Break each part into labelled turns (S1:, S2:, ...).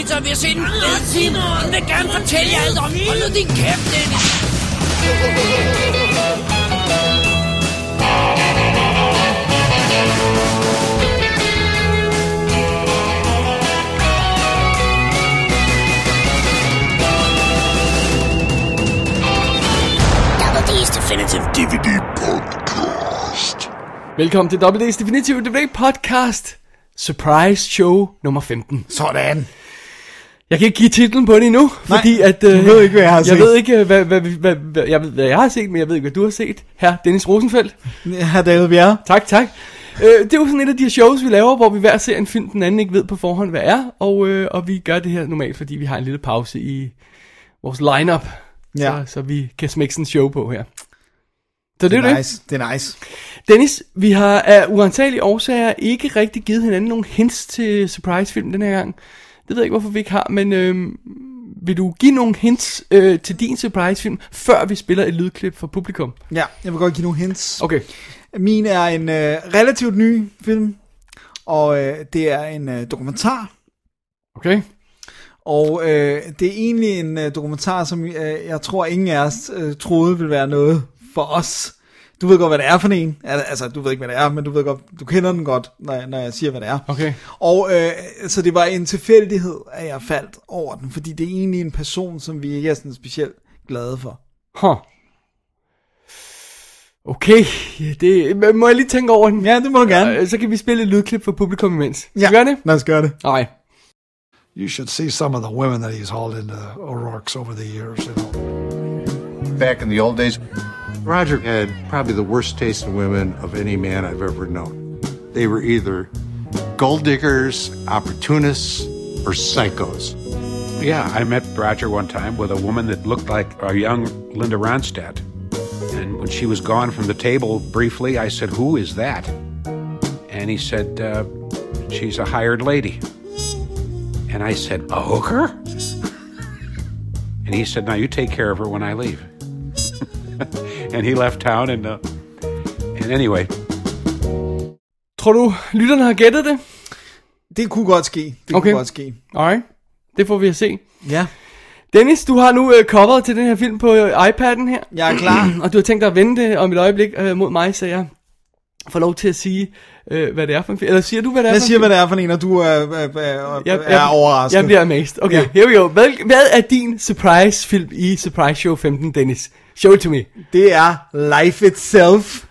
S1: lige spise pizza, og vi har set en film. Hun vil gerne fortælle jer alt om. Hold nu din kæft, Dennis. Double D's Definitive DVD Podcast.
S2: Velkommen til WD's Definitive DVD Podcast. Surprise show nummer 15.
S3: Sådan.
S2: Jeg kan ikke give titlen på det endnu,
S3: Nej,
S2: fordi at...
S3: du ved ikke, hvad jeg har
S2: jeg
S3: set.
S2: ved ikke, hvad, hvad, hvad, hvad, hvad, jeg ved, hvad jeg har set, men jeg ved ikke, hvad du har set. Her, Dennis Rosenfeldt.
S3: Herr David Bjerre.
S2: Tak, tak. Øh, det er jo sådan et af de her shows, vi laver, hvor vi hver ser en film, den anden ikke ved på forhånd, hvad er. Og, øh, og vi gør det her normalt, fordi vi har en lille pause i vores lineup,
S3: Ja.
S2: så, så vi kan smække sådan en show på her. Så det er
S3: Det
S2: det.
S3: er nice. Det er nice.
S2: Dennis, vi har af uantagelige årsager ikke rigtig givet hinanden nogen hints til surprise-film den her gang. Det ved jeg ikke, hvorfor vi ikke har, men øh, vil du give nogle hints øh, til din surprise-film, før vi spiller et lydklip for publikum?
S3: Ja, jeg vil godt give nogle hints.
S2: Okay.
S3: Min er en øh, relativt ny film, og øh, det er en øh, dokumentar.
S2: Okay.
S3: Og øh, det er egentlig en øh, dokumentar, som øh, jeg tror ingen af os øh, troede ville være noget for os. Du ved godt, hvad det er for en. Al- Altså, du ved ikke, hvad det er, men du ved godt, du kender den godt, når jeg, når jeg siger, hvad det er.
S2: Okay.
S3: Og øh, så det var en tilfældighed, at jeg faldt over den, fordi det er egentlig en person, som vi ikke er sådan specielt glade for.
S2: Huh. Okay, det, må jeg lige tænke over den?
S3: Ja, det må du gerne.
S2: Øh, Så kan vi spille et lydklip for publikum imens. Skal
S3: Ja,
S2: vi gøre det?
S3: lad os gøre det.
S2: Nej.
S4: you should see some of the women that he's hauled into O'Rourke's over the years. You know,
S5: Back in the old days, Roger had probably the worst taste in women of any man I've ever known. They were either gold diggers, opportunists, or psychos.
S6: Yeah, I met Roger one time with a woman that looked like a young Linda Ronstadt. And when she was gone from the table briefly, I said, Who is that? And he said, uh, She's a hired lady. And I said, A hooker? And he said, Now you take care of her when I leave. and he left town, and, uh, and anyway,
S2: Tror du, lytterne har gættet det?
S3: Det kunne godt ske. Det
S2: Okay.
S3: kunne godt ske.
S2: Alright. Det får vi at se.
S3: Ja,
S2: Dennis, du har nu uh, coveret til den her film på uh, iPad'en her.
S3: jeg er klar.
S2: Og du har tænkt dig at vende det om et øjeblik uh, mod mig, så jeg får lov til at sige, uh, hvad det er for en film. Eller siger du, hvad det er
S3: Jeg
S2: for
S3: siger,
S2: en
S3: hvad
S2: film?
S3: det er for en, og du er, er, er,
S2: Jeg,
S3: er overrasket.
S2: Jeg bliver amazed. Okay,
S3: Ja.
S2: here we go. Hvad, hvad er din surprise film i Surprise Show 15, Dennis? Show it to me.
S3: Det er Life Itself.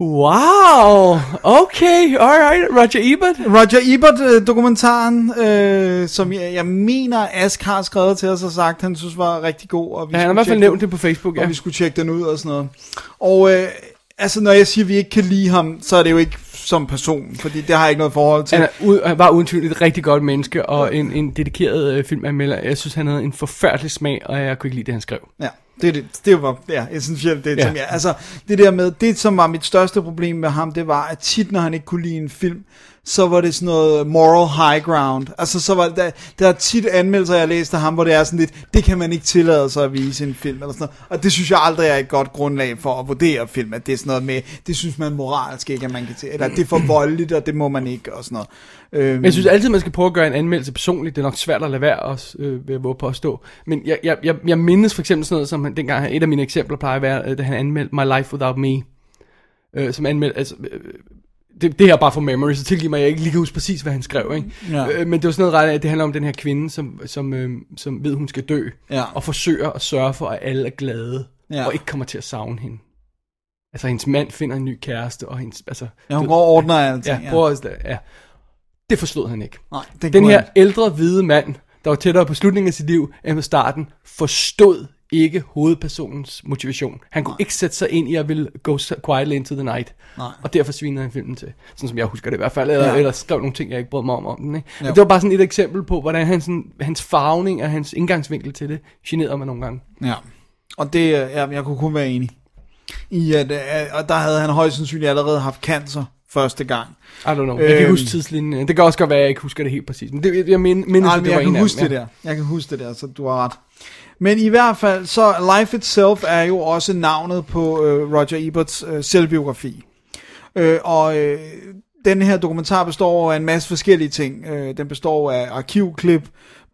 S2: Wow. Okay, alright. Roger Ebert.
S3: Roger Ebert-dokumentaren, øh, som jeg, jeg mener, Ask har skrevet til os og sagt, han synes var rigtig god. Og vi
S2: Ja, han har i hvert fald nævnt
S3: den,
S2: det på Facebook, ja.
S3: Og vi skulle tjekke den ud og sådan noget. Og øh, altså, når jeg siger, at vi ikke kan lide ham, så er det jo ikke som person, fordi det har jeg ikke noget forhold til.
S2: Han, er, ud- han var uden tvivl et rigtig godt menneske og en, en dedikeret øh, filmanmelder. Jeg synes, han havde en forfærdelig smag, og jeg kunne ikke lide det, han skrev.
S3: Ja, det det. Det var ja, essentielt det,
S2: ja.
S3: som jeg, altså, det der med, det som var mit største problem med ham, det var, at tit, når han ikke kunne lide en film, så var det sådan noget moral high ground. Altså, så var det, der, der er tit anmeldelser, jeg læste af ham, hvor det er sådan lidt, det kan man ikke tillade sig at vise i en film, eller sådan noget. Og det synes jeg aldrig er et godt grundlag for at vurdere film, at det er sådan noget med, det synes man moralsk ikke, at man kan til, eller det er for voldeligt, og det må man ikke, og sådan noget. Øhm,
S2: Men jeg synes altid, man skal prøve at gøre en anmeldelse personligt. Det er nok svært at lade være også, øh, ved at våge påstå. Men jeg, jeg, jeg, jeg mindes for eksempel sådan noget, som han, dengang, et af mine eksempler plejer at være, øh, da han anmeldte My Life Without Me. Øh, som anmeldte, altså, øh, det, det her er bare for memory, så tilgiv mig, at jeg ikke lige kan huske præcis, hvad han skrev, ikke?
S3: Ja.
S2: Øh, men det var sådan noget ret, af, at det handler om den her kvinde, som, som, øh, som ved, hun skal dø,
S3: Ja.
S2: og forsøger at sørge for, at alle er glade,
S3: Ja.
S2: og ikke kommer til at savne hende. Altså, hendes mand finder en ny kæreste, og hendes, altså...
S3: ja, hun går og ordner alting.
S2: Ja, prøver at, ja. Det forstod han ikke.
S3: Nej, det
S2: Den her ældre hvide mand, der var tættere på slutningen af sit liv end på starten, forstod ikke hovedpersonens motivation. Han kunne ikke sætte sig ind i at ville go quietly into the night.
S3: Nej.
S2: Og derfor svinede han filmen til. Sådan som jeg husker det i hvert fald. Eller,
S3: Ja.
S2: eller skrev nogle ting, jeg ikke brød mig om om den. Ikke? Det var bare sådan et eksempel på, hvordan han sådan, hans farvning og hans indgangsvinkel til det generede mig nogle gange.
S3: Ja, og det, øh, ja, jeg kunne kun være enig i, at, øh, og der havde han højst sandsynligt allerede haft cancer første gang.
S2: I don't know. Jeg kan ikke
S3: Øhm.
S2: huske tidslinjen. Det kan også godt være, at jeg ikke husker det helt præcis. Men det, jeg men, mindes,
S3: Nej, men
S2: det
S3: jeg
S2: var en
S3: kan
S2: af
S3: huske
S2: dem,
S3: det der. Jeg kan huske det der, så du har ret. Men i hvert fald, så Life Itself er jo også navnet på øh, Roger Eberts øh, selvbiografi. Øh, og øh, den her dokumentar består af en masse forskellige ting. Øh, den består af arkivklip,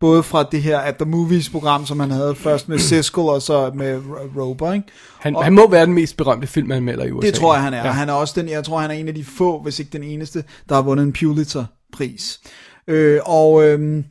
S3: både fra det her At The Movies program, som han havde først med Siskel og så med Roper, ikke?
S2: Han,
S3: Og-
S2: han må være den mest berømte filmanmelder i USA.
S3: Det tror jeg, han er.
S2: Ja.
S3: Han er også den, jeg tror, han er en af de få, hvis ikke den eneste, der har vundet en Pulitzer-pris. Øh, og øh,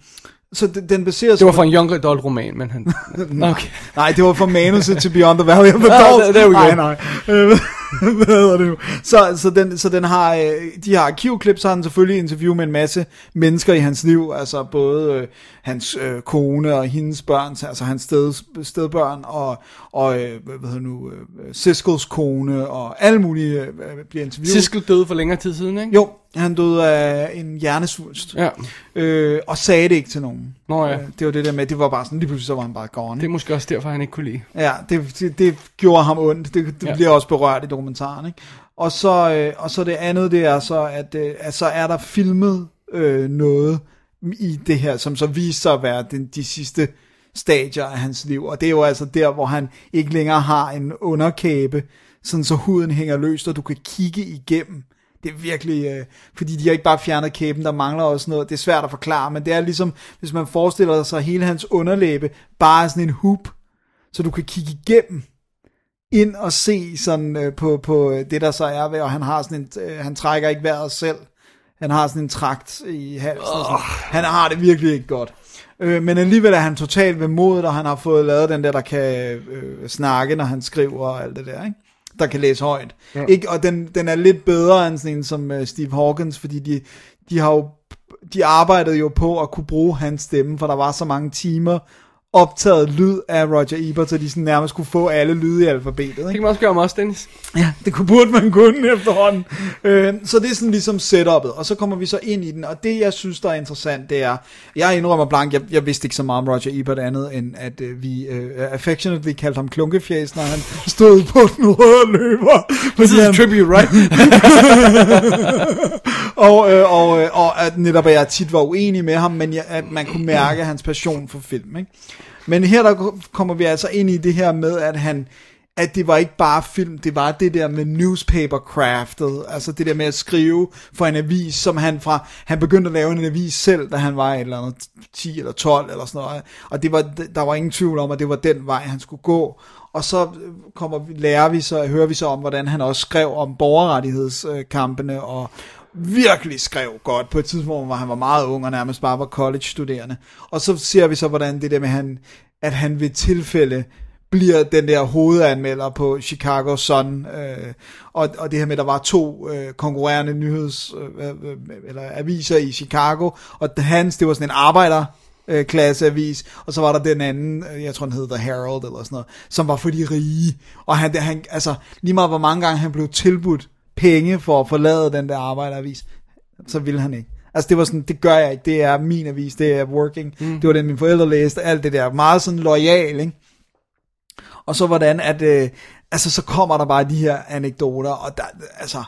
S3: så den, den baserer
S2: Det
S3: sig
S2: var
S3: på-
S2: for en young adult roman, men han... okay.
S3: Nej, det var for manuset til Beyond the Valley of the
S2: Ah,
S3: Dolls.
S2: there we
S3: nej,
S2: go.
S3: nej. Øh, Hvad hedder det nu? Så, så, den, så den har, øh, de har arkivklip, så har han selvfølgelig interview med en masse mennesker i hans liv, altså både øh, hans øh, kone og hendes børn, altså hans sted, stedbørn, og, og øh, hvad hedder nu, øh, Siskels kone, og alle mulige øh, bliver interviewet.
S2: Siskel døde for længere tid siden, ikke?
S3: Jo, han døde af en hjernesvulst.
S2: Ja.
S3: Øh, og sagde det ikke til nogen.
S2: Nå ja.
S3: Øh, Det var det der med, det var bare sådan, lige pludselig så var han bare gone.
S2: Det er måske også derfor, han ikke kunne lide.
S3: Ja, det, det, det gjorde ham ondt. Det, det
S2: Ja.
S3: bliver også berørt i dokumentaren. Ikke? Og, så, øh, og så det andet, det er så, at, øh, at så er der filmet øh, noget i det her, som så viser sig at være den, de sidste stadier af hans liv. Og det er jo altså der, hvor han ikke længere har en underkæbe, sådan så huden hænger løst, og du kan kigge igennem. Det er virkelig, øh, fordi de har ikke bare fjernet kæben, der mangler også noget. Det er svært at forklare, men det er ligesom, hvis man forestiller sig hele hans underlæbe, bare sådan en hoop, så du kan kigge igennem ind og se sådan øh, på, på øh, det der så er ved, og han har sådan en, øh, han trækker ikke vejret selv. Han har sådan en trakt i halsen. sådan. Han har det virkelig ikke godt. Øh, men alligevel er han totalt ved modet, og han har fået lavet den der, der kan øh, snakke, når han skriver og alt det der, ikke? Der kan læse højt. Ja. Ikke? Og den, den er lidt bedre end sådan en som øh, Steve Hawkins, fordi de, de har jo de arbejdede jo på at kunne bruge hans stemme, for der var så mange timer optaget lyd af Roger Ebert, så de sådan nærmest kunne få alle lyde i alfabetet.
S2: Det
S3: Ikke?
S2: kan man også gøre om os, Dennis.
S3: Ja, det kunne burde man kunne efterhånden. Øh, så det er sådan ligesom setupet, og så kommer vi så ind i den, og det jeg synes, der er interessant, det er, jeg indrømmer blank, jeg, jeg vidste ikke så meget om Roger Ebert andet, end at øh, vi øh, affectionately kaldte ham klunkefjæs, når han stod på den røde løber.
S2: This is
S3: han,
S2: tribute, right?
S3: og, øh, og, øh, og at netop at jeg tit var uenig med ham, men jeg, at man kunne mærke hans passion for film. Ikke? Men her der kommer vi altså ind i det her med, at han at det var ikke bare film, det var det der med newspaper craftet, altså det der med at skrive for en avis, som han fra, han begyndte at lave en avis selv, da han var et eller andet 10 eller 12 eller sådan noget, og det var, der var ingen tvivl om, at det var den vej, han skulle gå, og så kommer vi, lærer vi så, hører vi så om, hvordan han også skrev om borgerrettighedskampene, øh, og virkelig skrev godt på et tidspunkt, hvor han var meget ung og nærmest bare var college-studerende. Og så ser vi så, hvordan det der med, han, at han ved tilfælde bliver den der hovedanmelder på Chicago Sun, øh, og, og det her med, at der var to øh, konkurrerende nyheds, øh, øh, øh eller aviser i Chicago, og hans, det var sådan en arbejder, øh, klasseavis, og så var der den anden, øh, jeg tror den hed The Herald eller sådan noget, som var for de rige, og han, han altså lige meget hvor mange gange han blev tilbudt penge for at forlade den der arbejderavis, så ville han ikke. Altså det var sådan, det gør jeg ikke, det er min avis, det er working, mm. det var den mine forældre læste, alt det der, meget sådan lojal, ikke? Og så hvordan, at, øh, altså så kommer der bare de her anekdoter, og der, altså,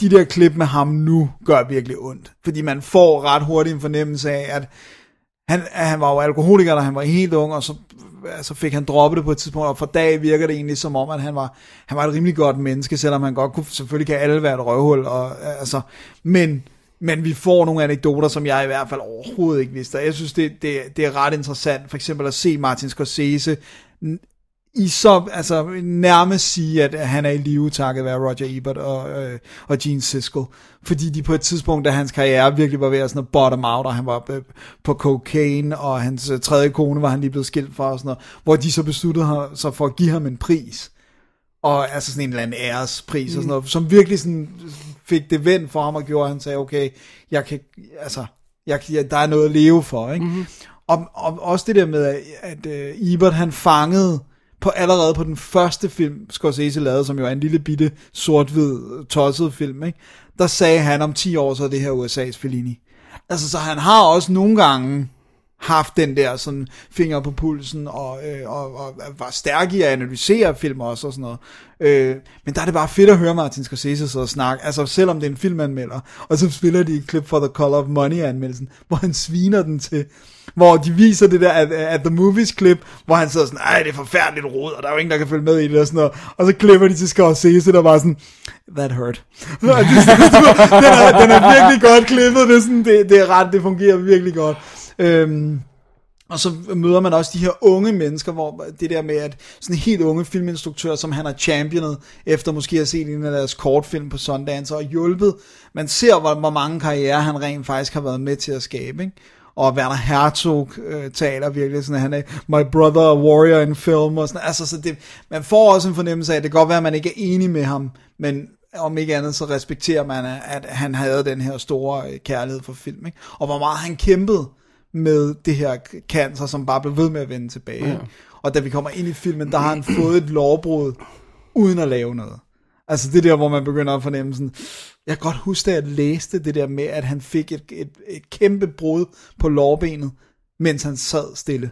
S3: de der klip med ham nu gør virkelig ondt, fordi man får ret hurtigt en fornemmelse af, at han, at han var jo alkoholiker, da han var helt ung, og så altså fik han droppet det på et tidspunkt, og for dag virker det egentlig som om, at han var, han var et rimelig godt menneske, selvom han godt kunne, selvfølgelig kan alle være et røvhul, og, altså, men, men vi får nogle anekdoter, som jeg i hvert fald overhovedet ikke vidste, jeg synes, det, det, det er ret interessant, for eksempel at se Martin Scorsese i så, altså nærmest sige, at han er i live takket være Roger Ebert og, øh, og Gene Siskel. Fordi de på et tidspunkt, da hans karriere virkelig var ved at sådan bottom out, og han var øh, på cocaine, og hans øh, tredje kone var han lige blevet skilt fra, og sådan noget, hvor de så besluttede så for at give ham en pris. Og altså sådan en eller anden ærespris, mm. og sådan noget, som virkelig sådan fik det vendt for ham, og gjorde, at han sagde, okay, jeg kan, altså, jeg, jeg, der er noget at leve for, ikke? Mm-hmm. Og, og også det der med, at, at uh, Ebert han fangede på allerede på den første film, Scorsese lavede, som jo er en lille bitte sort-hvid tosset film, ikke? der sagde han om 10 år, så er det her USA's Fellini. Altså, så han har også nogle gange haft den der sådan finger på pulsen, og, øh, og, og var stærk i at analysere film også og sådan noget. Øh, men der er det bare fedt at høre Martin Scorsese sidde og snakke, altså selvom det er en filmanmelder, og så spiller de et klip for The Color of Money anmeldelsen, hvor han sviner den til, hvor de viser det der at, at The Movies klip, hvor han sidder sådan, ej det er forfærdeligt rod, og der er jo ingen, der kan følge med i det og sådan noget, og så klipper de til Scorsese, der var sådan, that hurt. den, er, den er virkelig godt klippet, det er, sådan, det, det er ret, det fungerer virkelig godt. Øhm, og så møder man også de her unge mennesker, hvor det der med, at sådan helt unge filminstruktører, som han har championet, efter måske at have set en af deres kortfilm på Sundance, og hjulpet. Man ser, hvor, hvor mange karriere han rent faktisk har været med til at skabe, ikke? Og Werner Herzog øh, taler virkelig sådan, at han er my brother a warrior in film, og sådan, altså, så det, man får også en fornemmelse af, at det kan godt være, at man ikke er enig med ham, men om ikke andet, så respekterer man, at han havde den her store øh, kærlighed for film, ikke? Og hvor meget han kæmpede med det her cancer, som bare blev ved med at vende tilbage. Ja. Og da vi kommer ind i filmen, der har han fået et lovbrud, uden at lave noget. Altså det der, hvor man begynder at fornemme sådan, jeg kan godt huske, at jeg læste det der med, at han fik et, et, et kæmpe brud på lårbenet, mens han sad stille.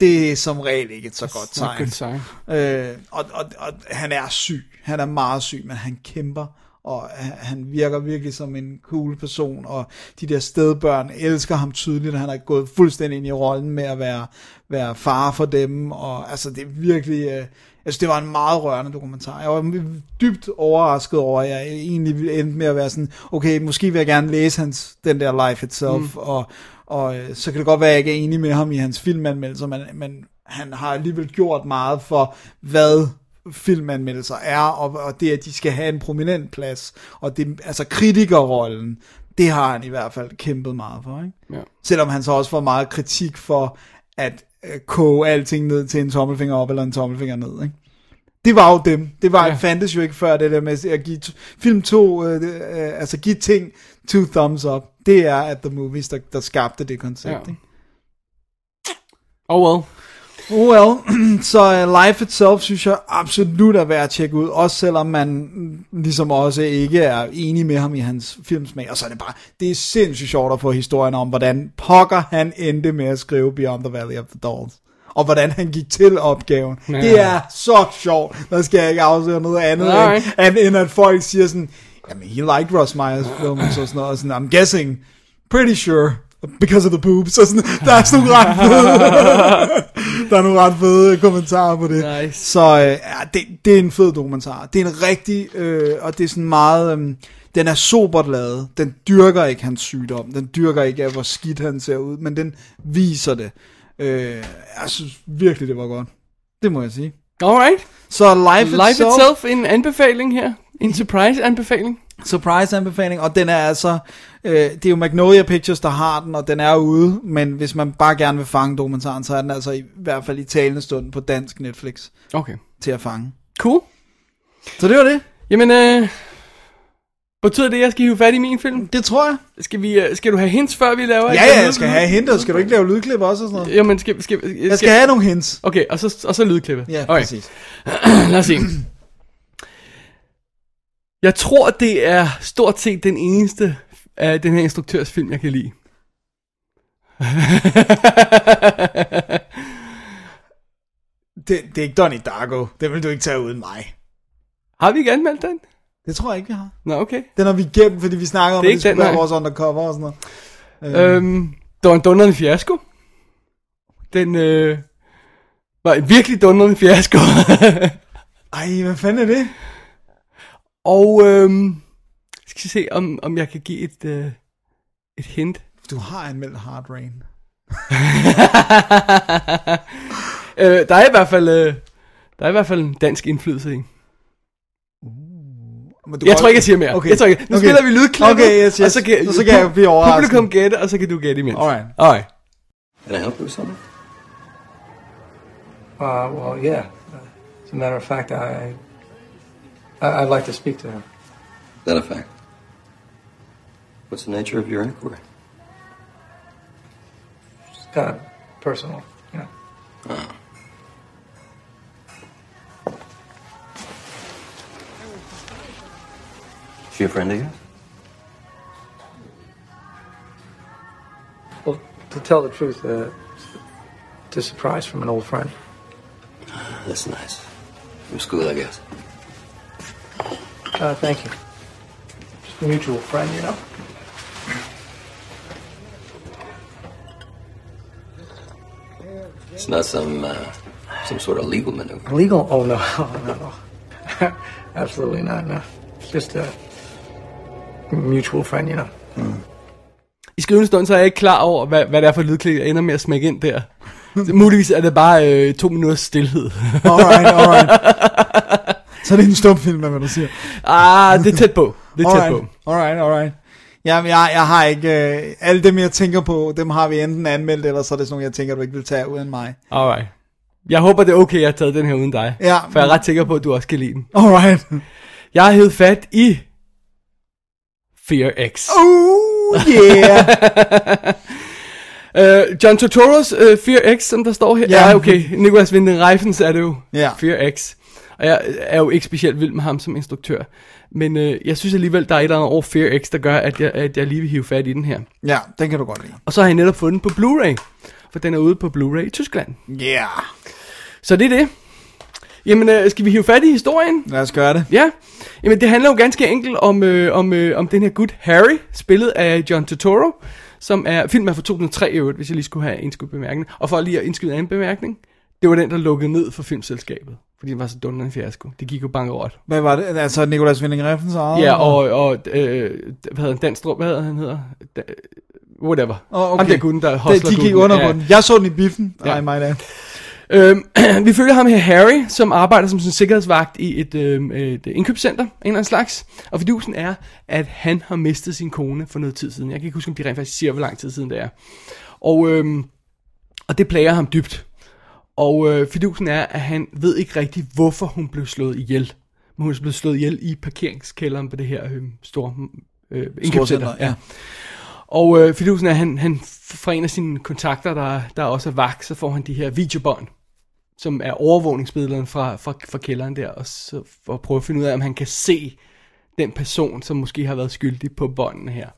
S3: Det er som regel ikke et så godt tegn. Øh, og, og, og han er syg. Han er meget syg, men han kæmper og han virker virkelig som en cool person, og de der stedbørn elsker ham tydeligt, og han er gået fuldstændig ind i rollen med at være, være far for dem, og altså det er virkelig, øh, altså det var en meget rørende dokumentar. Jeg var dybt overrasket over, at jeg egentlig endte med at være sådan, okay, måske vil jeg gerne læse hans, den der Life Itself, mm. og, og øh, så kan det godt være, at jeg ikke er enig med ham i hans filmanmeldelser, men, men han har alligevel gjort meget for, hvad filmanmeldelser er, og, og det, at de skal have en prominent plads, og det, altså kritikerrollen, det har han i hvert fald kæmpet meget for, ikke?
S2: Ja.
S3: Selvom han så også får meget kritik for, at øh, koge alting ned til en tommelfinger op, eller en tommelfinger ned, ikke? Det var jo dem. Det var, ja. fandtes jo ikke før det der med at give film to, øh, øh, altså give ting two thumbs up. Det er at The Movies, der, der skabte det koncept, ja. ikke?
S2: Oh well.
S3: Oh well, så uh, Life Itself synes jeg absolut er værd at tjekke ud, også selvom man ligesom også ikke er enig med ham i hans filmsmag, og så er det bare, det er sindssygt sjovt at få historien om, hvordan pokker han endte med at skrive Beyond the Valley of the Dolls og hvordan han gik til opgaven. Ja. Det er så sjovt. Der skal jeg ikke afsløre noget andet, end, end at folk siger sådan, jamen, he liked Ross Meyers film, og sådan noget, og sådan, I'm guessing, pretty sure, because of the boobs, og sådan, der er sådan nogle ret der er nogle ret fede kommentarer på det.
S2: Nice.
S3: Så øh, ja, det, det er en fed dokumentar. Det er en rigtig, øh, og det er sådan meget, øh, den er sobert lavet. Den dyrker ikke hans sygdom. Den dyrker ikke, hvor skidt han ser ud, men den viser det. Øh, jeg synes virkelig, det var godt. Det må jeg sige.
S2: Alright.
S3: Så Life,
S2: Life
S3: Itself,
S2: itself en anbefaling her. En surprise anbefaling.
S3: Surprise anbefaling, og den er altså, øh, det er jo Magnolia Pictures, der har den, og den er ude, men hvis man bare gerne vil fange dokumentaren, så er den altså i, i hvert fald i talende stund på dansk Netflix
S2: Okay.
S3: til at fange.
S2: Cool.
S3: Så det var det.
S2: Jamen, øh, betyder det, at jeg skal hive fat i min film?
S3: Det tror jeg.
S2: Skal, vi, øh, skal du have hints, før vi laver?
S3: Ja, ja, jeg skal have hintet. Skal du ikke lave lydklip også og sådan noget?
S2: Jamen, skal, skal, skal,
S3: Jeg skal have nogle hints.
S2: Okay, og så, og så lydklippet.
S3: Ja,
S2: okay.
S3: præcis.
S2: Lad os se. Jeg tror, det er stort set den eneste af den her instruktørs film, jeg kan lide.
S3: Det, det er ikke Donnie Darko. Det vil du ikke tage uden mig.
S2: Har vi ikke anmeldt den?
S3: Det tror jeg ikke, vi har.
S2: Nå, okay.
S3: Den har vi gemt, fordi vi snakker om,
S2: Det
S3: at det skulle være vores undercover og sådan noget. Øh,
S2: Øhm, det var en dundrende fiasko. Den øh, var en virkelig dundrende fiasko.
S3: Ej, hvad fanden er det?
S2: Og øhm, skal vi se, om, om jeg kan give et, øh, et hint.
S3: Du har anmeldt Hard Rain.
S2: Øh, der er i hvert fald... Øh, der er i hvert fald en dansk indflydelse i.
S3: Men du
S2: Jeg tror ikke, jeg siger mere.
S3: Okay.
S2: Jeg tror ikke. Nu
S3: Okay.
S2: spiller vi lydklippet,
S3: Okay, yes, yes.
S2: og så kan,
S3: Så kan jeg blive overrasket.
S2: Publikum gætte, og så kan du gætte imens.
S3: Alright.
S2: Alright.
S7: Can I help you with something?
S8: Uh, well, yeah. As a matter of fact, I, I I'd like to speak to him.
S7: Is that a fact? What's the nature of your inquiry?
S8: It's kind of personal, you know.
S7: Is she a friend of yours?
S8: Well, to tell the truth, uh, it's a surprise from an old friend.
S7: That's nice. From school, I guess.
S8: Uh, thank you. Just a mutual friend, you know.
S7: It's not some uh, some sort of legal maneuver.
S8: Legal? Oh no, oh, no, absolutely not. No, it's just a mutual friend, you know.
S2: I skrivende stund, så er jeg ikke klar over, hvad, hvad det er for lydklip, jeg ender med at smække ind der. Så muligvis er det bare øh, to minutters stillhed.
S3: Alright, alright. Så er det en stumfilm, hvad du siger.
S2: ah, det er tæt på. Det er tæt
S3: Alright,
S2: på.
S3: alright, alright. Jamen, jeg, jeg har ikke... Øh, alle dem, jeg tænker på, dem har vi enten anmeldt, eller så er det sådan nogle, jeg tænker, du ikke vil tage uden mig.
S2: Alright. Jeg håber, det er okay, at jeg har taget den her uden dig.
S3: Ja.
S2: For jeg er ret sikker på, at du også kan lide den.
S3: Alright.
S2: Jeg har hævet fat i Fear X.
S3: Oh, yeah.
S2: Uh, John Turturro's uh, Fear X, som der står her.
S3: Ja.
S2: Ja, okay. Nicolas Winding Refns er det jo.
S3: Ja.
S2: Fear X. Og jeg er jo ikke specielt vild med ham som instruktør. Men uh, jeg synes alligevel, der er et eller andet over Fear X, der gør, at jeg, at jeg lige vil hive fat i den her.
S3: ja, den kan du godt lide.
S2: Og så har jeg netop fundet den på Blu-ray. For den er ude på Blu-ray i Tyskland.
S3: Yeah.
S2: Så det er det. Jamen, øh, skal vi hive fat i historien?
S3: Lad os gøre det.
S2: Ja. Jamen, det handler jo ganske enkelt om, øh, om, øh, om den her gut Harry, spillet af John Turturro, som er, filmen er fra 2003 i øvrigt, hvis jeg lige skulle have indskudt bemærkning. Og for lige at indskyde en anden bemærkning, det var den, der lukkede ned for filmselskabet, fordi den var så dunder en fiasko. Det gik jo bankerot.
S3: Hvad var det? Altså, Nicolas Winding Refns eget?
S2: Ja, og, og øh, hvad hedder han, Danstrup, hvad hedder han hedder? Da, whatever.
S3: Åh, okay.
S2: Ham der gutten, der
S3: de,
S2: hostler
S3: de gik
S2: gutten.
S3: under på den. Jeg så den i biffen.
S2: Ja.
S3: Ja. mig da.
S2: Øhm, vi følger ham her, Harry, som arbejder som sådan sikkerhedsvagt i et, øhm, et indkøbscenter, en eller anden slags. Og fidusen er, at han har mistet sin kone for noget tid siden. Jeg kan ikke huske, om de rent faktisk siger, hvor lang tid siden det er. Og, øhm, og det plager ham dybt. Og øh, fidusen er, at han ved ikke rigtig, hvorfor hun blev slået ihjel. Men hun er blevet slået ihjel i parkeringskælderen på det her øh, store øh, indkøbscenter.
S3: Storcenter, ja.
S2: Og øh, fidusen er, at han, han fra en af sine kontakter, der, der også er vagt, så får han de her videobånd, som er overvågningsbillederne fra, fra, fra kælderen der, og så for at prøve at finde ud af, om han kan se den person, som måske har været skyldig på båndene her.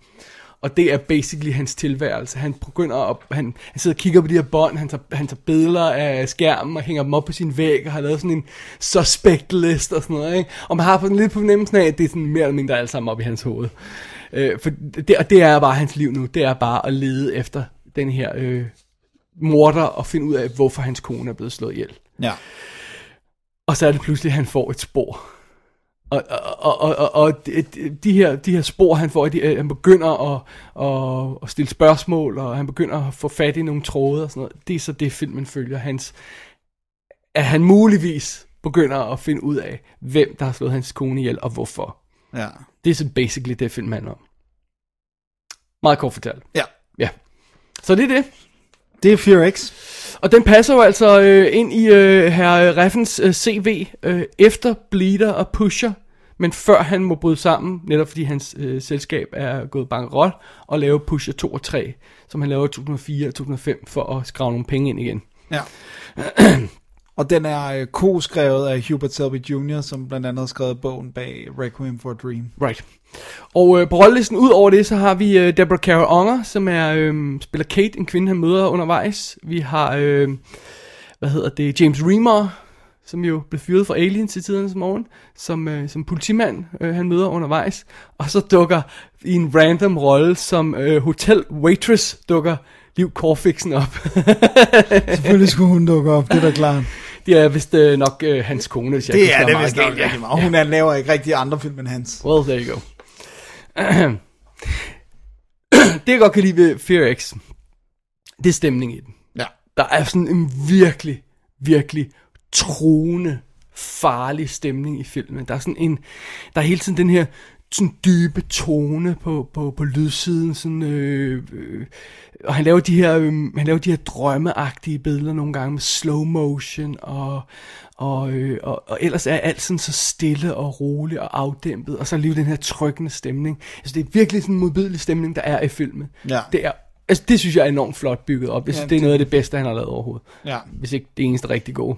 S2: Og det er basically hans tilværelse. Han begynder at, han, han sidder og kigger på de her bånd, han tager, han tager billeder af skærmen og hænger dem op på sin væg, og har lavet sådan en suspect list og sådan noget, ikke? Og man har fået lidt på fornemmelsen af, at det er sådan mere eller mindre alt sammen op i hans hoved. Øh, for det, og det er bare hans liv nu, det er bare at lede efter den her øh, morder og finde ud af, hvorfor hans kone er blevet slået ihjel.
S3: Ja.
S2: Og så er det pludselig, at han får et spor. Og, og, og, og, og de, her, de her spor, han får, de, øh, han begynder at, at, at stille spørgsmål, og han begynder at få fat i nogle tråde og sådan noget. Det er så det, filmen følger. Hans, at han muligvis begynder at finde ud af, hvem der har slået hans kone ihjel, og hvorfor.
S3: Ja.
S2: Det er så basically det, film handler om. Meget kort fortalt.
S3: Ja.
S2: Ja. Så det er det.
S3: Det er Fear X.
S2: Og den passer jo altså øh, ind i øh, herr Reffens øh, CV øh, efter Bleeder og Pusher, men før han må bryde sammen, netop fordi hans øh, selskab er gået bankerot, og lave Pusher 2 og 3, som han laver i 2004 og 2005 for at skrave nogle penge ind igen.
S3: Ja. Og den er øh, co-skrevet af Hubert Selby Jr., som blandt andet har skrevet bogen bag Requiem for a Dream.
S2: Right. Og øh, på rollelisten ud over det, så har vi øh, Deborah Kara Unger, som er øh, spiller Kate, en kvinde han møder undervejs. Vi har, øh, hvad hedder det, James Remar, som jo blev fyret fra Aliens i tidernes morgen, som, øh, som politimand øh, han møder undervejs. Og så dukker i en random rolle som øh, hotel waitress dukker Liv Korfiksen op.
S3: Selvfølgelig skulle hun dukke op, det er da klart.
S2: Det er vist øh, nok øh, hans kone, hvis jeg
S3: Det
S2: ikke
S3: er det
S2: meget
S3: vist nok
S2: galt, ja.
S3: rigtig meget. Hun er, laver ikke rigtig andre film end hans.
S2: Well, there you go. det jeg godt kan lide ved Fear X, det er stemning i den.
S3: Ja.
S2: Der er sådan en virkelig, virkelig truende, farlig stemning i filmen. Der er sådan en, der er hele tiden den her sådan dybe tone på, på, på lydsiden, sådan, øh, øh, og han laver de her, øh, han laver de her drømmeagtige billeder nogle gange med slow motion, og, og, øh, og, og ellers er alt sådan så stille og roligt og afdæmpet, og så lige den her trykkende stemning. Altså det er virkelig sådan en modbydelig stemning, der er i filmen.
S3: Ja.
S2: Det er, altså det synes jeg er enormt flot bygget op. Jeg synes,
S3: Ja,
S2: det er noget af det bedste, han har lavet overhovedet.
S3: Ja.
S2: Hvis ikke det eneste rigtig gode.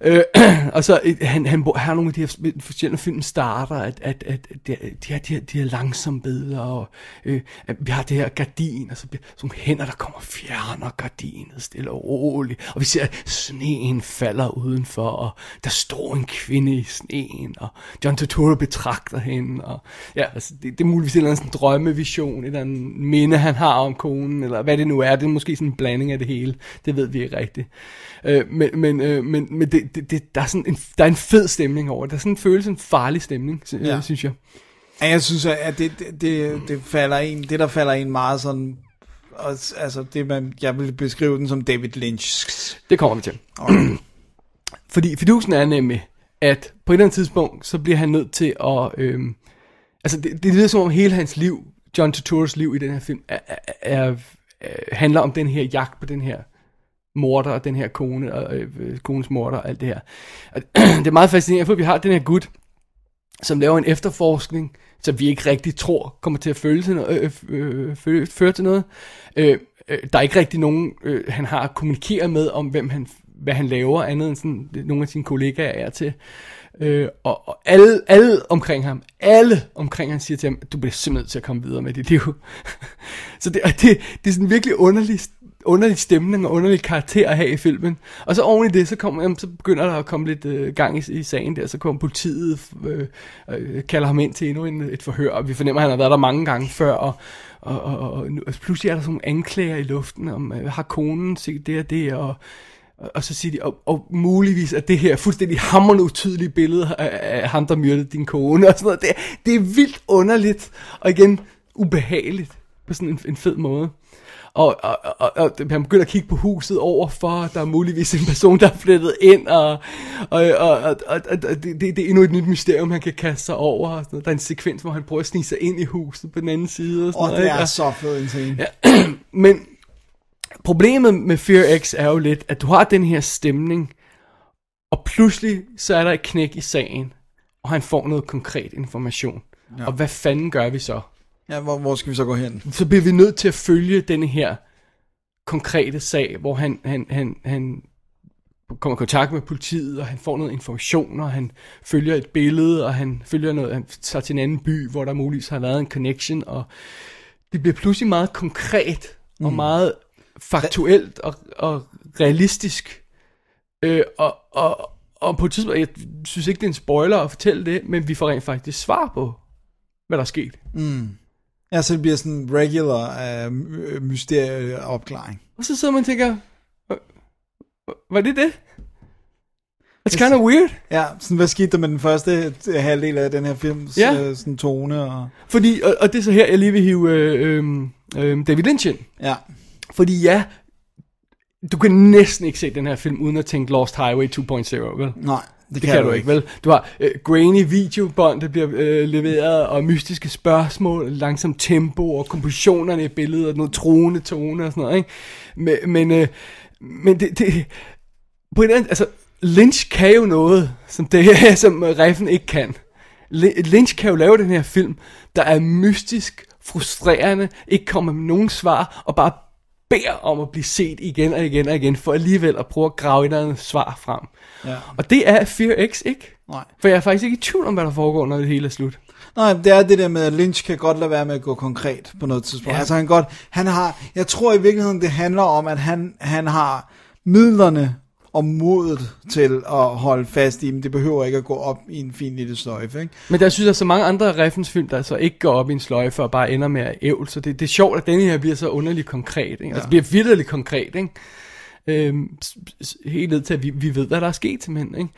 S2: Øh, og så øh, han, han, han har nogle af de her forskellige film starter, at, at, at de, de, her, de, her, de her langsomme billeder, og øh, at vi har det her gardin, og så bliver sådan nogle hænder, der kommer og fjerner gardinet stille og roligt, og vi ser, at sneen falder udenfor, og der står en kvinde i sneen, og John Turturro betragter hende, og ja, altså, det, det er muligvis en eller anden sådan drømmevision, et eller andet minde, han har om konen, eller hvad det nu er, det er måske sådan en blanding af det hele, det ved vi ikke rigtigt. Øh, men men, øh, men, men det, det, det, der, er sådan en, der er en fed stemning over det. Der er sådan en følelse, en farlig stemning, ja.
S3: Ja.
S2: synes jeg.
S3: Ja, jeg synes, at det, det, det, det, falder en, det der falder en meget sådan, og, altså det man, jeg vil beskrive den som David Lynch.
S2: Det kommer vi til. Fordi fidusen er nemlig, at på et eller andet tidspunkt, så bliver han nødt til at... Øhm, altså, det, det lyder som om hele hans liv, John Turturros liv i den her film, er, er, er, handler om den her jagt på den her morder og den her kone og øh, kones morder og alt det her. Og det er meget fascinerende, for vi har den her gut, som laver en efterforskning, som vi ikke rigtig tror kommer til at føle til noget, øh, øh, øh føre, føre til noget. Øh, øh, der er ikke rigtig nogen, øh, han har at kommunikere med om, hvem han, hvad han laver, andet end sådan, nogle af sine kollegaer er til. Øh, og, og alle, alle omkring ham, alle omkring ham siger til ham, du bliver simpelthen nødt til at komme videre med dit liv. så det, det, det er sådan virkelig underlig, underlig stemning og underlig karakter at have i filmen. Og så oven i det, så, kommer, jamen, så begynder der at komme lidt øh, gang i, i sagen der, så kommer politiet, øh, øh, kalder ham ind til endnu en, et forhør, og vi fornemmer, at han har været der mange gange før, og, og, og, og, nu, og pludselig er der sådan nogle anklager i luften, om øh, har konen set det og det, og og, og så siger de, og, og muligvis er det her fuldstændig hammerende utydelige billede af, af ham, der myrdede din kone, og sådan noget. Det, det er vildt underligt, og igen ubehageligt, på sådan en, en fed måde. Og, og, og, og han begynder at kigge på huset overfor, der er muligvis en person, der er flettet ind, og, og, og, og, og, og det, det, er endnu et nyt mysterium, han kan kaste sig over. Og sådan noget. Der er en sekvens, hvor han prøver at snige sig ind i huset på den anden side. Og, sådan
S3: Og
S2: noget,
S3: det
S2: ikke?
S3: er så fed en scene.
S2: Ja. Men problemet med Fear X er jo lidt, at du har den her stemning, og pludselig så er der et knæk i sagen, og han får noget konkret information. Ja. Og hvad fanden gør vi så?
S3: Ja, hvor, hvor skal vi så gå hen?
S2: Så bliver vi nødt til at følge denne her konkrete sag, hvor han, han, han, han kommer i kontakt med politiet, og han får noget information, og han følger et billede, og han følger noget, han tager til en anden by, hvor der muligvis har været en connection, og det bliver pludselig meget konkret, og meget faktuelt og, og realistisk. Øh, og, og, og på et tidspunkt, jeg synes ikke, det er en spoiler at fortælle det, men vi får rent faktisk svar på, hvad der er sket.
S3: Ja, så det bliver sådan en regular uh, mysterieopklaring.
S2: Og så sidder man og tænker, "Hva- hva- var det det? It's kind of weird.
S3: Ja, sådan, hvad skete der med den første øh, halvdel af den her films
S2: Ja.
S3: ja. sådan tone? Og,
S2: Fordi, og, og det er så her, jeg lige vil hive øh, øh, øh, David Lynch ind.
S3: ja,
S2: Fordi ja, du kan næsten ikke se den her film, uden at tænke Lost Highway 2.0, vel?
S3: nej, det,
S2: kan, kan du ikke, vel? Du har øh, grainy videobånd, der bliver øh, leveret, og mystiske spørgsmål, langsom tempo, og kompositionerne i billedet, og noget truende tone og sådan noget, ikke? Men, men, øh, men det, det, på en anden, altså, Lynch kan jo noget, som, det, som Reffen ikke kan. Lynch kan jo lave den her film, der er mystisk, frustrerende, ikke kommer med nogen svar, og bare beder om at blive set igen og igen og igen, for alligevel at prøve at grave et eller andet svar frem.
S3: Ja.
S2: Og det er Fear X ikke.
S3: Nej.
S2: For jeg er faktisk ikke i tvivl om, hvad der foregår, når det hele er slut.
S3: Nej, det er det der med, at Lynch kan godt lade være med at gå konkret på noget tidspunkt.
S2: Ja.
S3: Ja. Altså han godt, han har, jeg tror i virkeligheden, det handler om, at han, han har midlerne og modet til at holde fast i, men det behøver ikke at gå op i en fin lille sløjfe, ikke?
S2: Men der synes jeg, så mange andre referencefilm, der så ikke går op i en sløjfe og bare ender med at ævl. Så det, det er sjovt, at denne her bliver så underligt konkret. Ikke? Ja. Altså bliver vidderligt konkret. Ikke? Øh, helt ned til, at vi, vi ved, hvad der er sket mænd, Ikke?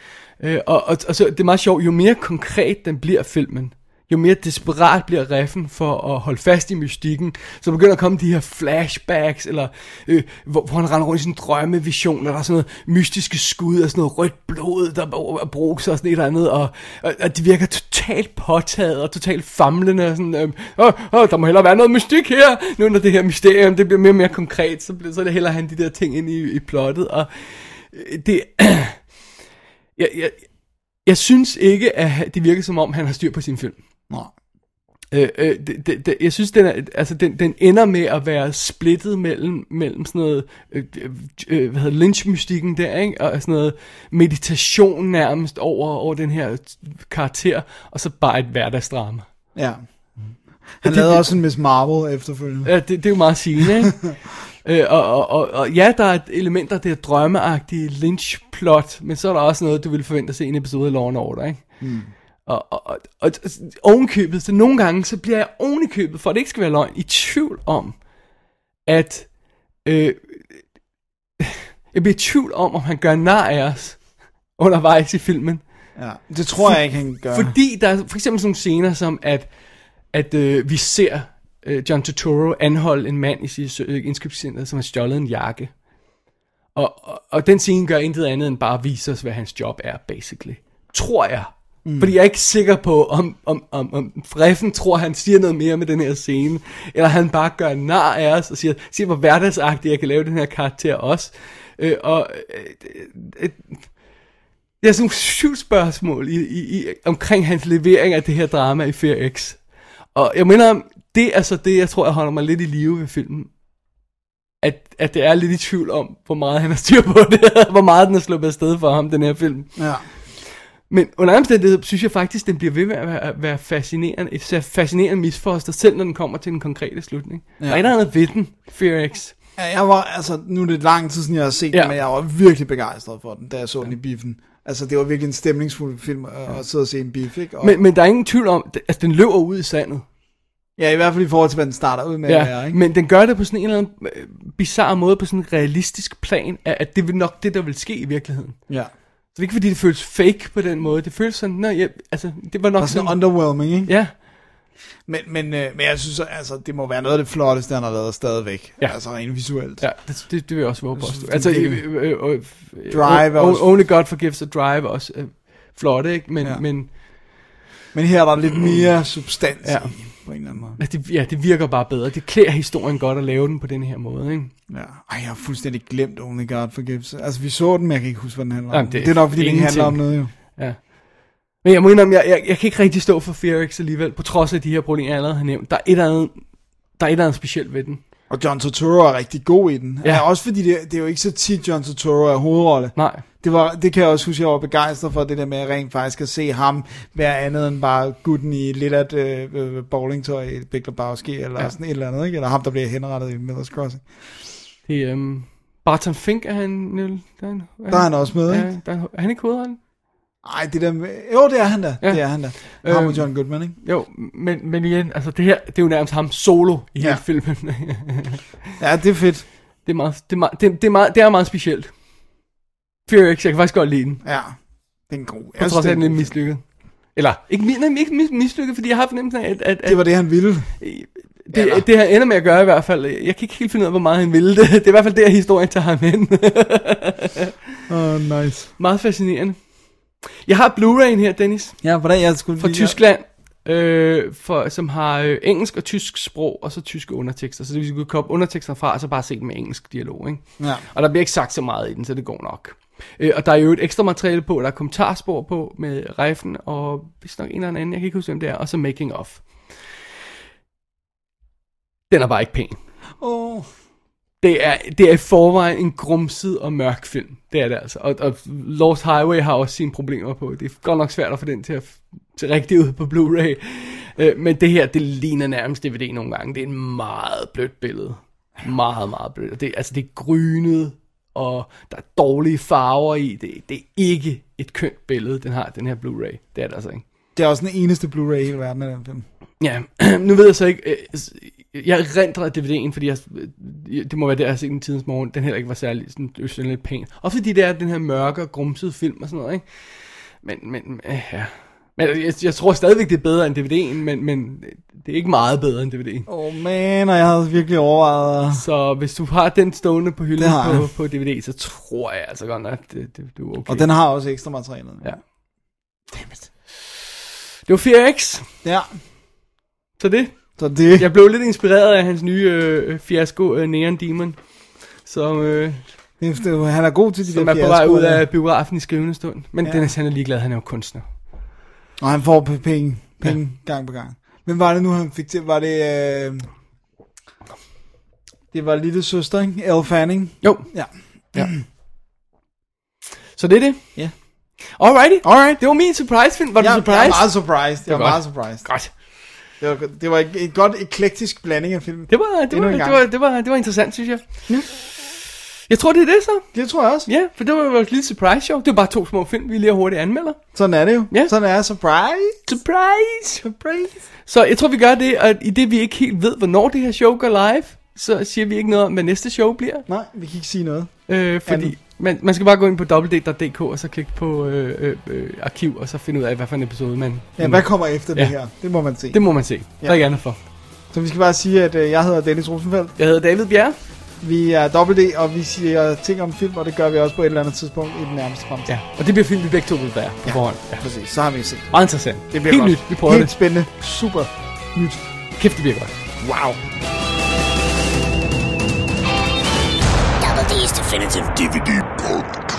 S2: Øh, og, og, og så det er meget sjovt, jo mere konkret den bliver filmen, jo mere desperat bliver Reffen for at holde fast i mystikken, så begynder at komme de her flashbacks, eller øh, hvor, hvor han render rundt i sin drømmevision, og der er sådan noget mystiske skud, og sådan noget rødt blod, der er brugt og sådan et eller andet, og, og, og de virker totalt påtaget, og totalt famlende, og sådan, øh, åh, åh, der må hellere være noget mystik her, nu når det her mysterium, det bliver mere og mere konkret, så, bliver, så er det hellere han de der ting ind i, i plottet, og øh, det, jeg, jeg, jeg synes ikke, at det virker som om, han har styr på sin film.
S3: Nej.
S2: Øh, øh, det, det, det, jeg synes, den, er, altså, den, den ender med at være splittet mellem, mellem sådan noget, øh, øh, hvad hedder Lynch-mystikken der, ikke? og sådan noget meditation nærmest over, over den her karakter, og så bare et hverdagsdrama.
S3: Ja. Han
S2: det-
S3: lavede
S2: det-
S3: også en Miss Marvel efterfølgende.
S2: Ja, det, det er jo meget sigende, ikke? øh, og, og, og, og ja, der er et element af det her drømmeagtige Lynch-plot, men så er der også noget, du ville forvente at se i en episode af Law Order, ikke? Mm. Og, og, og, og ovenkøbet, så nogle gange, så bliver jeg ovenikøbet, for at det ikke skal være løgn, i tvivl om, at øh, jeg bliver i tvivl om, om han gør nar af os undervejs i filmen.
S3: Ja. Det tror jeg ikke, han gør.
S2: Fordi der er for eksempel sådan nogle scener som, at, at øh, vi ser øh, John Turturro anholde en mand i sit øh, indkøbscenter, som har stjålet en jakke. Og, og, og den scene gør intet andet end bare at vise os, hvad hans job er, basically. Tror jeg. Mm. Fordi jeg er ikke sikker på, om, om, om, om Freffen tror, han siger noget mere med den her scene, eller han bare gør nar af os og siger, siger hvor hverdagsagtigt jeg kan lave den her karakter også. Øh, og øh, øh, det er sådan nogle syv spørgsmål i, i, i, omkring hans levering af det her drama i Fear X. Og jeg mener, om det er så det, jeg tror, jeg holder mig lidt i live ved filmen. At, at det er lidt i tvivl om, hvor meget han har styr på det, hvor meget den er sluppet afsted for ham, den her film.
S3: Ja.
S2: Men under omstændighed synes jeg faktisk, den bliver ved med at være, at være fascinerende, et fascinerende misfoster, selv når den kommer til den konkrete slutning. Ja. Der er et eller andet ved den, Fear X.
S3: Ja, jeg var, altså, nu er det lang tid siden, jeg har set
S2: Ja.
S3: den, men jeg var virkelig begejstret for den, da jeg så den i biffen. Altså, det var virkelig en stemningsfuld film at, at sidde og se en biff, ikke? Og,
S2: Men, men der er ingen tvivl om, at altså, den løber ud i sandet.
S3: ja, i hvert fald i forhold til, hvad den starter ud med at
S2: Ja,
S3: være, ikke?
S2: men den gør det på sådan en eller anden øh, bizarre måde, på sådan en realistisk plan, at, at det vil nok det, der vil ske i virkeligheden.
S3: Ja.
S2: Er ikke fordi, det føles fake på den måde. Det føles sådan, nej, ja, altså, det var nok
S3: Og sådan
S2: sådan,
S3: underwhelming, ikke?
S2: ja,
S3: Men, men, øh, men jeg synes, altså, det må være noget af det flotteste, han har lavet stadigvæk.
S2: Ja.
S3: Altså, rent visuelt.
S2: ja det, det, det vil jeg også våge på.
S3: Jeg synes, det
S2: Altså, øh, øh, øh,
S3: Drive også-
S2: Only God Forgives a Drive også øh, flot, ikke? Men,
S3: Ja.
S2: men
S3: Men her er der lidt mere substans
S2: ja.
S3: i, på en eller anden måde.
S2: altså, det, ja, det virker bare bedre. Det klæder historien godt at lave den på den her måde, ikke?
S3: Ja. Ej, jeg har fuldstændig glemt Only God Forgives. Altså, vi så den, men jeg kan ikke huske, hvad den handler om.
S2: Jamen, det
S3: det, er nok, fordi den ikke handler om
S2: ingenting.
S3: noget, jo.
S2: Ja. Men jeg må indrømme, jeg, jeg, jeg kan ikke rigtig stå for Fear X alligevel, på trods af de her problemer, jeg allerede har nævnt. Der er et eller andet, der er et eller andet specielt ved den.
S3: Og John Turturro er rigtig god i den.
S2: Ja.
S3: Ja. Også fordi det, det er jo ikke så tit, John Turturro er hovedrolle.
S2: Nej.
S3: Det, var, det kan jeg også huske, jeg var begejstret for, det der med at rent faktisk at se ham være andet end bare gutten i lidt af et øh, bowlingtøj i Big Lebowski, eller
S2: Ja.
S3: sådan et eller andet, ikke? Eller ham, der bliver henrettet i Miller's Crossing.
S2: Det er, um, Barton Fink er han, Niel? Der er, han,
S3: Der er han også med, ikke?
S2: der er, er han ikke hovedrollen?
S3: Ej, det der med, jo, det er han da.
S2: Ja.
S3: Det er han da. Ham og
S2: Øhm,
S3: John Goodman, ikke?
S2: Jo, men, men igen, altså det her, det er jo nærmest ham solo i
S3: Ja.
S2: hele filmen.
S3: Ja, det er fedt.
S2: det, er meget, det, er meget, det, det, er meget, det er meget specielt. Fear X, jeg kan faktisk godt lide den,
S3: Ja, det er en god.
S2: på
S3: Jeg
S2: trods af, at den er mislykket. Eller, ikke, nej, ikke mis- mislykket, fordi jeg har fornemmelsen af, at, at, at
S3: Det var det, han ville.
S2: det,
S3: eller-
S2: det, han ender med at gøre i hvert fald. Jeg kan ikke helt finde ud af, hvor meget han ville det. Det er i hvert fald der, historien tager ham hen.
S3: Oh, nice.
S2: meget fascinerende. Jeg har Blu-ray'en her, Dennis.
S3: Ja, hvordan jeg skulle
S2: fra
S3: lige-
S2: Tyskland, øh, for, som har øh, engelsk og tysk sprog, og så tyske undertekster. Så det vil sige, at du kan koble undertekster fra, og så bare se dem med engelsk dialog. Ikke?
S3: Ja.
S2: Og der bliver ikke sagt så meget i den, så det går nok. Øh, og der er jo et ekstra materiale på, der er kommentarspor på med Reifen, og hvis nok en eller anden, jeg kan ikke huske, hvem det er, og så Making of. Den er bare ikke pæn.
S3: Åh,
S2: Det er, det er i forvejen en grumset og mørk film. Det er det altså. Og, og Lost Highway har også sine problemer på. Det er godt nok svært at få den til at til rigtig ud på Blu-ray. Øh, men det her, det ligner nærmest DVD nogle gange. Det er en meget blødt billede. Meget, meget blødt. Det, altså, det er grynet, og der er dårlige farver i. Det, det er ikke et kønt billede, den har, den her Blu-ray. Det er det altså ikke.
S3: det er også den eneste Blu-ray i hele verden af den film.
S2: Ja, nu ved jeg så ikke, øh, jeg rendrer DVD'en, fordi jeg, øh, det må være der, jeg har set den tidens morgen, den heller ikke var særlig sådan, sådan lidt pæn. Og fordi det er den her mørke og grumsede film og sådan noget, ikke? Men, men, øh, ja. Men jeg, jeg tror stadigvæk, det er bedre end DVD'en, men, men det er ikke meget bedre end DVD'en.
S3: Åh, oh, man, og jeg havde virkelig overvejet...
S2: Så hvis du har den stående på hylden
S3: har
S2: på, på DVD, så tror jeg altså godt nok, at det, det, det er okay.
S3: Og den har også ekstra materiale.
S2: Ja. Det var 4X,
S3: Ja,
S2: så det.
S3: så det...
S2: Jeg blev lidt inspireret af hans nye øh, fiasko, øh, Neon Demon, som, øh,
S3: det, han er god til de
S2: som
S3: der
S2: er på vej ud af biografen i skrivende stund. Men
S3: ja.
S2: Dennis, han er ligeglad, han er jo kunstner.
S3: Og han får p- penge, penge ja. gang på gang. Hvem var det nu, han fik til? Var det... Øh... Det var lille søster, ikke? Elle Fanning.
S2: Jo,
S3: Ja.
S2: ja. Så det er det.
S3: Ja.
S2: Alrighty. Alright. Det var min surprise film. Var du
S3: Jeg,
S2: surprised?
S3: jeg er meget surprised. Jeg
S2: Det
S3: var
S2: var
S3: meget surprised.
S2: Godt.
S3: Det var, det var et, et godt eklektisk blanding af film.
S2: Det var, det, var, det, var, det, var, det var interessant, synes jeg. Ja. Jeg tror, det er det så.
S3: Det tror jeg også.
S2: Ja, for det var jo et lille surprise show. Det var bare to små film, vi lige hurtigt anmelder.
S3: Sådan er det jo.
S2: Ja.
S3: Sådan er surprise.
S2: Surprise!
S3: Surprise.
S2: Så jeg tror, vi gør det, at i det vi ikke helt ved, hvornår det her show går live, så siger vi ikke noget om, hvad næste show bliver.
S3: Nej, vi kan ikke sige noget.
S2: Øh, fordi
S3: Andet.
S2: man, man skal bare gå ind på www.dk og så klikke på øh, øh, øh, arkiv, og så finde ud af, hvad for en episode man...
S3: Ja, hvad kommer efter
S2: Ja.
S3: det her? Det må man se.
S2: Det må man se. Ja. Der er ikke andet for.
S3: Så vi skal bare sige, at øh, jeg hedder Dennis Rosenfeldt.
S2: Jeg hedder David Bjerre.
S3: Vi er WD, og vi siger ting om film, og det gør vi også på et eller andet tidspunkt i den nærmeste fremtid.
S2: Ja, og det bliver film, vi begge to vil være på
S3: Ja.
S2: forhånd. Ja.
S3: Præcis, så har vi set.
S2: Meget interessant.
S3: Det bliver
S2: Helt
S3: godt.
S2: nyt. Vi prøver
S3: Helt
S2: det.
S3: spændende. Super nyt.
S2: Kæft, det bliver godt.
S3: Wow.
S1: Double D's Definitive DVD Podcast.